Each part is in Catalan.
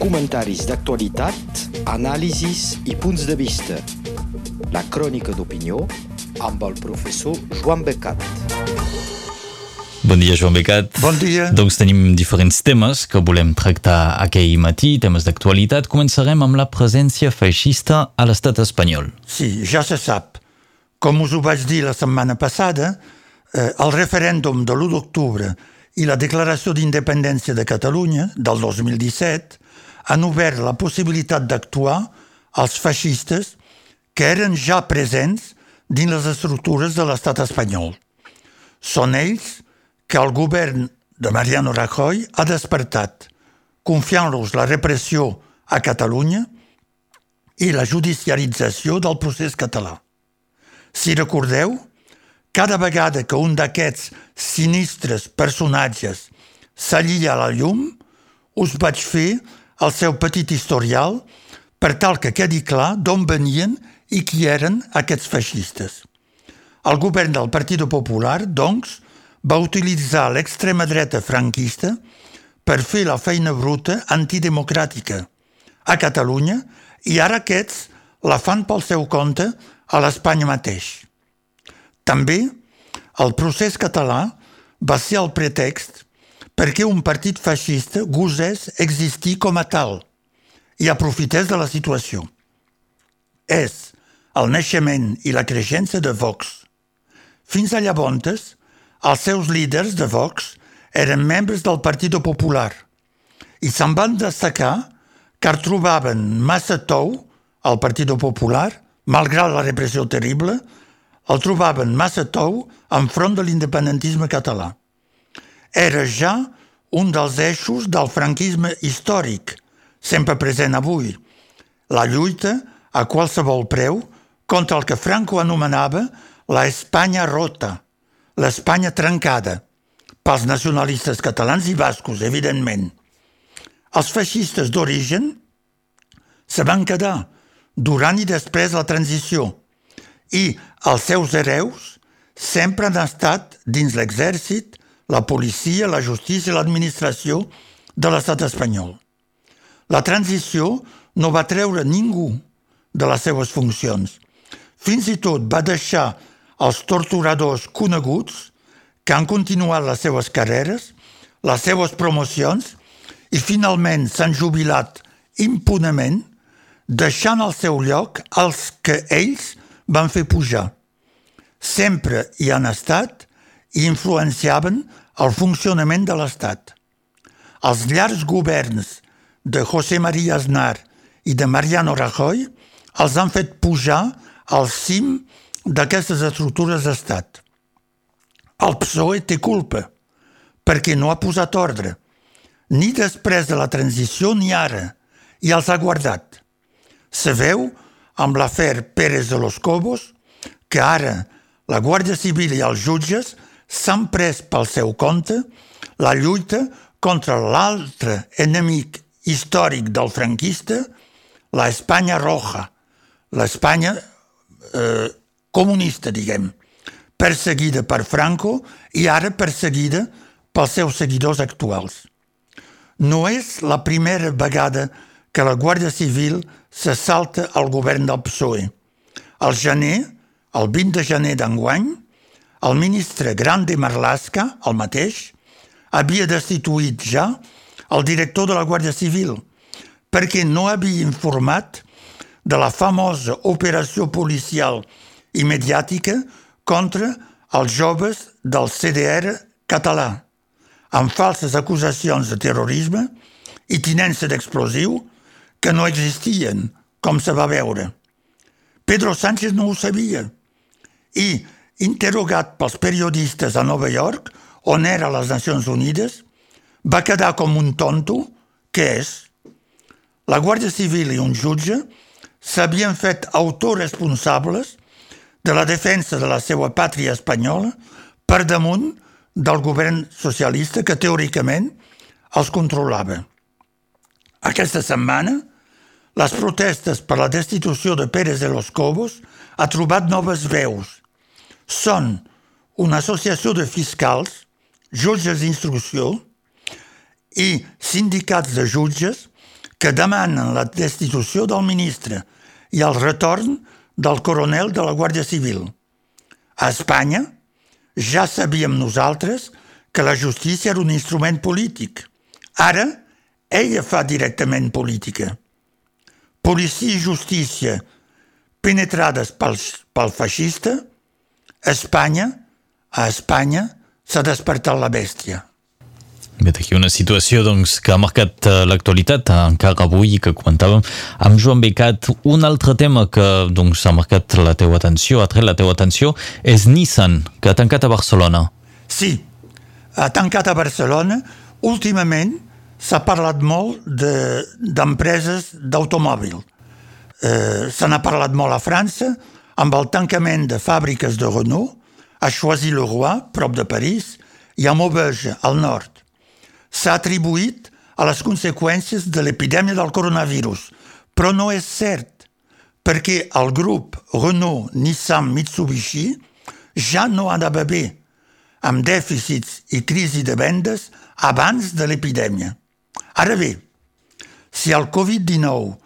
comentaris d'actualitat, anàlisis i punts de vista. La crònica d'opinió amb el professor Joan Becat. Bon dia, Joan Becat. Bon dia. Doncs tenim diferents temes que volem tractar aquell matí, temes d'actualitat. Començarem amb la presència feixista a l'estat espanyol. Sí, ja se sap. Com us ho vaig dir la setmana passada, eh, el referèndum de l'1 d'octubre i la declaració d'independència de Catalunya del 2017 han obert la possibilitat d'actuar als feixistes que eren ja presents dins les estructures de l'estat espanyol. Són ells que el govern de Mariano Rajoy ha despertat, confiant-los la repressió a Catalunya i la judicialització del procés català. Si recordeu, cada vegada que un d'aquests sinistres personatges s'allia a la llum, us vaig fer el seu petit historial per tal que quedi clar d'on venien i qui eren aquests feixistes. El govern del Partit Popular, doncs, va utilitzar l'extrema dreta franquista per fer la feina bruta antidemocràtica a Catalunya i ara aquests la fan pel seu compte a l'Espanya mateix. També el procés català va ser el pretext perquè un partit feixista gosés existir com a tal i aprofités de la situació. És el naixement i la creixença de Vox. Fins a llavors, els seus líders de Vox eren membres del Partit Popular i se'n van destacar car trobaven massa tou al Partit Popular, malgrat la repressió terrible, el trobaven massa tou enfront de l'independentisme català. Era ja un dels eixos del franquisme històric, sempre present avui, la lluita a qualsevol preu contra el que Franco anomenava la Espanya rota, l'Espanya trencada, pels nacionalistes catalans i bascos, evidentment. Els feixistes d'origen se van quedar durant i després la transició i els seus hereus sempre han estat dins l'exèrcit, la policia, la justícia i l'administració de l'estat espanyol. La transició no va treure ningú de les seves funcions. Fins i tot va deixar els torturadors coneguts que han continuat les seves carreres, les seves promocions i finalment s'han jubilat impunament, deixant al seu lloc els que ells van fer pujar. Sempre hi han estat i influenciaven el funcionament de l'Estat. Els llargs governs de José María Aznar i de Mariano Rajoy els han fet pujar al cim d'aquestes estructures d'estat. El PSOE té culpa, perquè no ha posat ordre, ni després de la transició ni ara, i els ha guardat. Se veu amb l'afer Pérez de los Cobos que ara la Guàrdia Civil i els jutges s'han pres pel seu compte la lluita contra l'altre enemic històric del franquista, la Espanya roja, l'Espanya eh, comunista, diguem, perseguida per Franco i ara perseguida pels seus seguidors actuals. No és la primera vegada que la Guàrdia Civil se salta al govern del PSOE. Al gener, el 20 de gener d'enguany, el ministre Grande Marlaska, el mateix, havia destituït ja el director de la Guàrdia Civil perquè no havia informat de la famosa operació policial i mediàtica contra els joves del CDR català, amb falses acusacions de terrorisme i tinença d'explosiu que no existien, com se va veure. Pedro Sánchez no ho sabia i, interrogat pels periodistes a Nova York, on era a les Nacions Unides, va quedar com un tonto, que és la Guàrdia Civil i un jutge s'havien fet autoresponsables de la defensa de la seva pàtria espanyola per damunt del govern socialista que teòricament els controlava. Aquesta setmana, les protestes per la destitució de Pérez de los Cobos ha trobat noves veus. Són una associació de fiscals, jutges d'instrucció i sindicats de jutges que demanen la destitució del ministre i el retorn del coronel de la Guàrdia Civil. A Espanya ja sabíem nosaltres que la justícia era un instrument polític. Ara, ella fa directament política. Policia i justícia penetrades pel, pel feixista, Espanya, a Espanya, s'ha despertat la bèstia. Vet aquí una situació doncs, que ha marcat uh, l'actualitat encara avui que comentàvem amb Joan Becat. Un altre tema que doncs, ha marcat la teua atenció, ha tret la teua atenció, és Nissan, que ha tancat a Barcelona. Sí, ha tancat a Barcelona. Últimament s'ha parlat molt d'empreses de, d'automòbil. Eh, se n'ha parlat molt a França amb el tancament de fàbriques de Renault a Choisy-le-Roi, prop de París, i a Maubeuge, al nord s'ha atribuït a les conseqüències de l'epidèmia del coronavirus, però no és cert, perquè el grup Renault, Nissan, Mitsubishi ja no anava bé, amb dèficits i crisi de vendes abans de l'epidèmia. Ara bé, si el Covid-19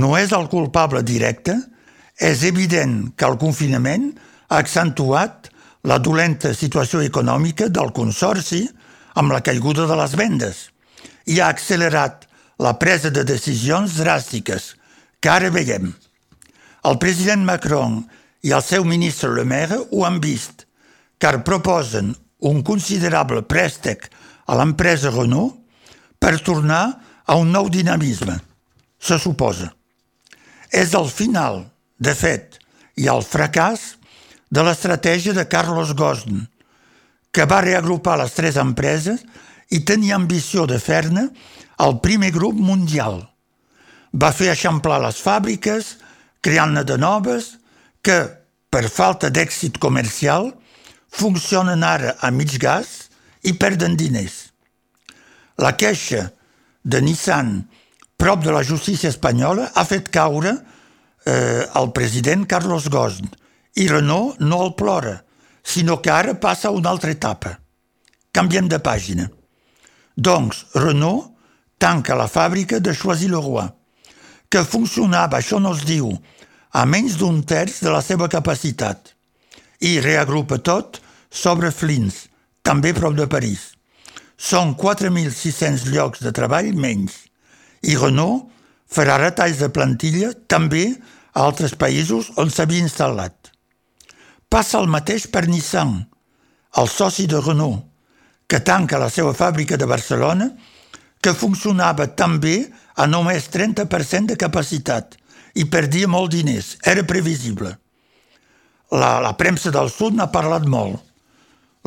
no és el culpable directe, és evident que el confinament ha accentuat la dolenta situació econòmica del Consorci amb la caiguda de les vendes i ha accelerat la presa de decisions dràstiques que ara veiem. El president Macron i el seu ministre Le Maire ho han vist, car proposen un considerable préstec a l'empresa Renault per tornar a un nou dinamisme, se suposa. És el final, de fet, i el fracàs de l'estratègia de Carlos Ghosn, que va reagrupar les tres empreses i tenia ambició de fer-ne el primer grup mundial. Va fer eixamplar les fàbriques, creant-ne de noves, que, per falta d'èxit comercial, funcionen ara a mig gas i perden diners. La queixa de Nissan prop de la justícia espanyola ha fet caure eh, el president Carlos Ghosn i Renault no el plora, sinó que ara passa a una altra etapa. Canviem de pàgina. Doncs Renault tanca la fàbrica de Choisy-le-Roi, que funcionava, això no es diu, a menys d'un terç de la seva capacitat, i reagrupa tot sobre Flins, també prop de París. Són 4.600 llocs de treball menys, i Renault farà retalls de plantilla també a altres països on s'havia instal·lat. Passa el mateix per Nissan, el soci de Renault, que tanca la seva fàbrica de Barcelona, que funcionava també a només 30% de capacitat i perdia molt diners. Era previsible. La, la premsa del sud n'ha parlat molt.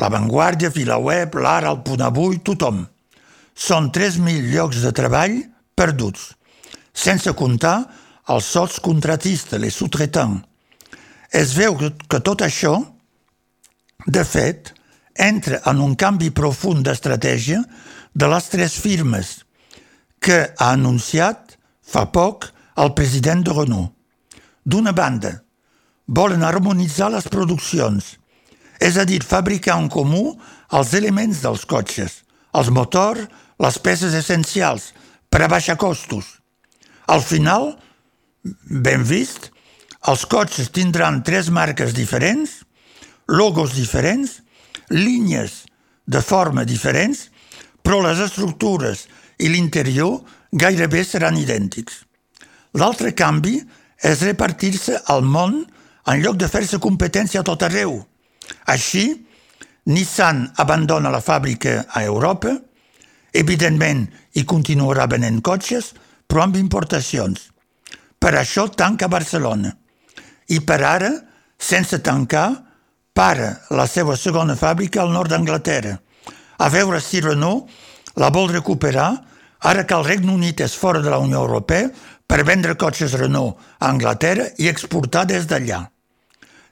La Vanguardia, Filaweb, l'Ara, el Punt Avui, tothom. Són 3.000 llocs de treball perduts, sense comptar els sots contratistes, les sous-traitants, es veu que, que tot això, de fet, entra en un canvi profund d'estratègia de les tres firmes que ha anunciat fa poc el president de Renault. D'una banda, volen harmonitzar les produccions, és a dir, fabricar en comú els elements dels cotxes, els motors, les peces essencials, per a baixar costos. Al final, ben vist, els cotxes tindran tres marques diferents, logos diferents, línies de forma diferents, però les estructures i l'interior gairebé seran idèntics. L'altre canvi és repartir-se al món en lloc de fer-se competència a tot arreu. Així, Nissan abandona la fàbrica a Europa, evidentment hi continuarà venent cotxes, però amb importacions. Per això tanca Barcelona i per ara, sense tancar, para la seva segona fàbrica al nord d'Anglaterra. A veure si Renault la vol recuperar ara que el Regne Unit és fora de la Unió Europea per vendre cotxes Renault a Anglaterra i exportar des d'allà.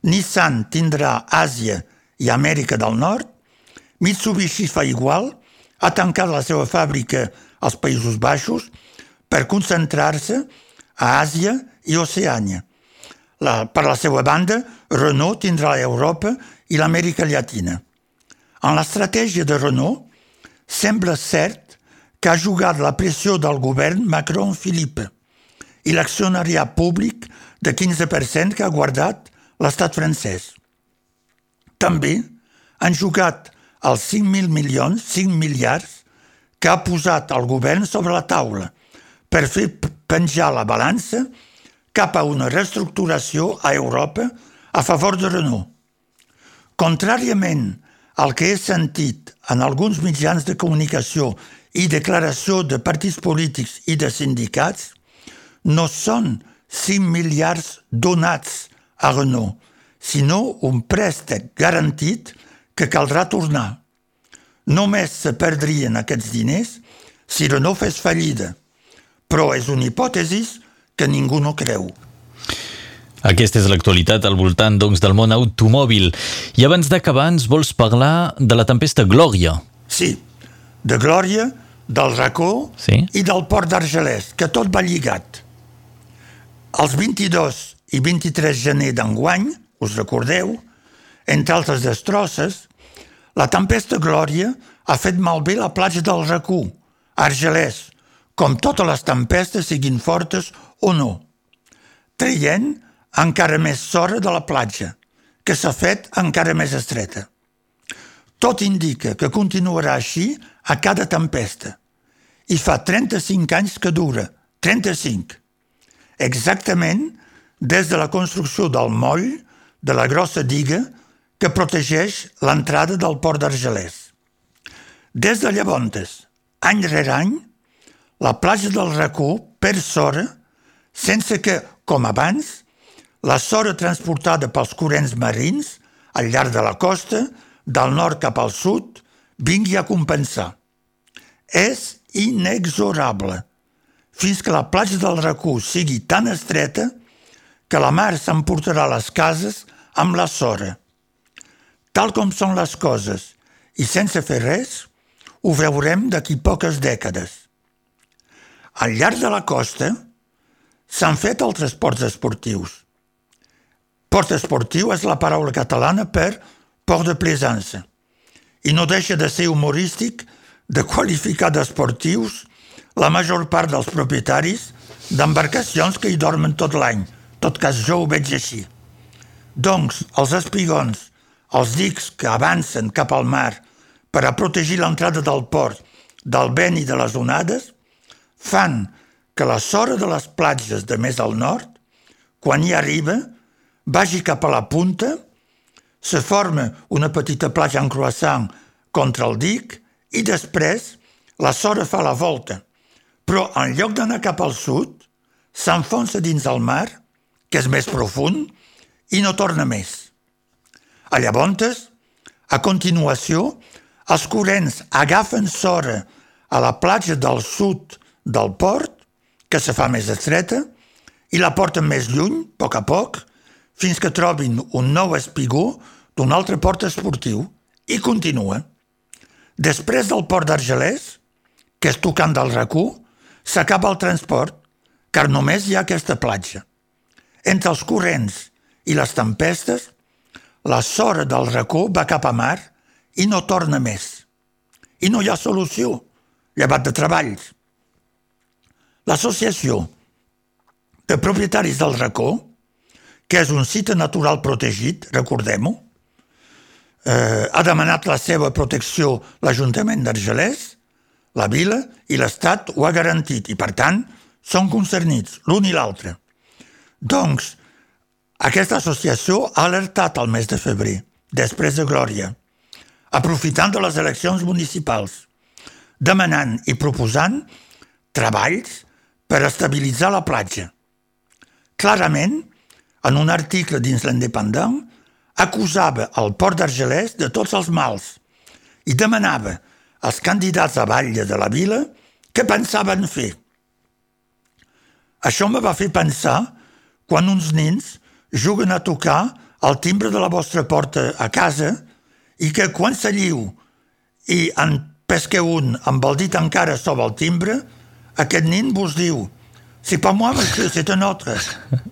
Nissan tindrà Àsia i Amèrica del Nord, Mitsubishi fa igual, ha tancat la seva fàbrica als Països Baixos per concentrar-se a Àsia i Oceània. La, per la seva banda, Renault tindrà l'Europa i l'Amèrica Llatina. En l'estratègia de Renault, sembla cert que ha jugat la pressió del govern Macron-Philippe i l'accionariat públic de 15% que ha guardat l'estat francès. També han jugat els 5.000 milions, 5 miliards, que ha posat el govern sobre la taula per fer penjar la balança cap a una reestructuració a Europa a favor de Renault. Contràriament al que he sentit en alguns mitjans de comunicació i declaració de partits polítics i de sindicats, no són 5 miliards donats a Renault, sinó un préstec garantit que caldrà tornar. Només se perdrien aquests diners si Renault fes fallida, però és una hipòtesi que ningú no creu. Aquesta és l'actualitat al voltant doncs, del món automòbil. I abans d'acabar ens vols parlar de la tempesta Glòria. Sí, de Glòria, del racó sí? i del port d'Argelès, que tot va lligat. Els 22 i 23 gener d'enguany, us recordeu, entre altres destrosses, la tempesta Glòria ha fet malbé la platja del Racó, Argelès, com totes les tempestes siguin fortes o no, traient encara més sorra de la platja, que s'ha fet encara més estreta. Tot indica que continuarà així a cada tempesta. I fa 35 anys que dura, 35. Exactament des de la construcció del moll de la grossa diga que protegeix l'entrada del port d'Argelès. Des de llavors, any rere any, la platja del Racó per sora, sense que, com abans, la sora transportada pels corrents marins al llarg de la costa, del nord cap al sud, vingui a compensar. És inexorable, fins que la platja del Racó sigui tan estreta que la mar s'emportarà les cases amb la sora. Tal com són les coses, i sense fer res, ho veurem d'aquí poques dècades. Al llarg de la costa s'han fet altres ports esportius, Port esportiu és la paraula catalana per port de plaisance i no deixa de ser humorístic de qualificar d'esportius la major part dels propietaris d'embarcacions que hi dormen tot l'any. Tot cas, jo ho veig així. Doncs, els espigons, els dics que avancen cap al mar per a protegir l'entrada del port del vent i de les onades, fan que la sora de les platges de més al nord, quan hi arriba, vagi cap a la punta, se forma una petita platja en croissant contra el dic i després la sora fa la volta. Però en lloc d'anar cap al sud, s'enfonsa dins el mar, que és més profund, i no torna més. A llavors, a continuació, els corrents agafen sora a la platja del sud del port, que se fa més estreta, i la porten més lluny, a poc a poc, fins que trobin un nou espigó d'un altre port esportiu i continua. Després del port d'Argelès, que és tocant del racó, s'acaba el transport, car només hi ha aquesta platja. Entre els corrents i les tempestes, la sora del racó va cap a mar i no torna més. I no hi ha solució, llevat de treballs. L'associació de propietaris del racó que és un site natural protegit, recordem-ho, eh, ha demanat la seva protecció l'Ajuntament d'Argelès, la vila i l'Estat ho ha garantit i, per tant, són concernits l'un i l'altre. Doncs, aquesta associació ha alertat el mes de febrer, després de Glòria, aprofitant de les eleccions municipals, demanant i proposant treballs per estabilitzar la platja. Clarament, en un article dins l'Independent, acusava el port d'Argelès de tots els mals i demanava als candidats a batlle de la vila què pensaven fer. Això me va fer pensar quan uns nens juguen a tocar el timbre de la vostra porta a casa i que quan s'alliu i en pesqueu un amb el dit encara sobre el timbre, aquest nen vos diu C'est pas moi, monsieur, c'est un autre.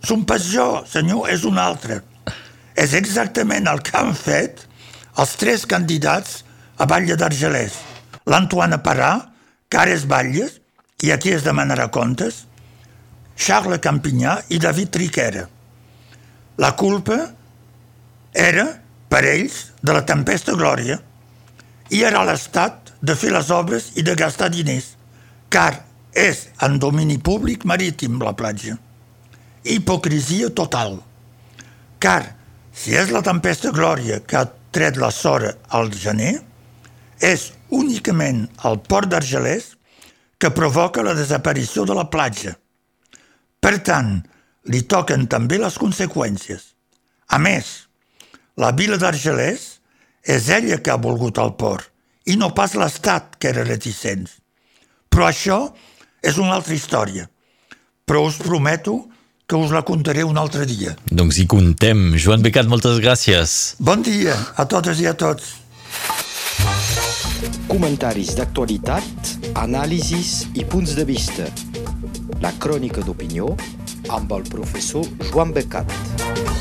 Som pas jo, senyor, és un altre. És exactament el que han fet els tres candidats a Batlle d'Argelès. L'Antoine Parà, Cares Batlles, i aquí es demanarà comptes, Charles Campinyà i David Triquera. La culpa era, per ells, de la tempesta Glòria, i era l'Estat de fer les obres i de gastar diners, car és en domini públic marítim la platja. Hipocrisia total. Car, si és la tempesta Glòria que ha tret la sora al gener, és únicament el port d'Argelès que provoca la desaparició de la platja. Per tant, li toquen també les conseqüències. A més, la vila d'Argelès és ella que ha volgut el port i no pas l'Estat que era reticent. Però això és una altra història. Però us prometo que us la contaré un altre dia. Doncs hi contem. Joan Becat, moltes gràcies. Bon dia a totes i a tots. Comentaris d'actualitat, anàlisis i punts de vista. La crònica d'opinió amb el professor Joan Becat.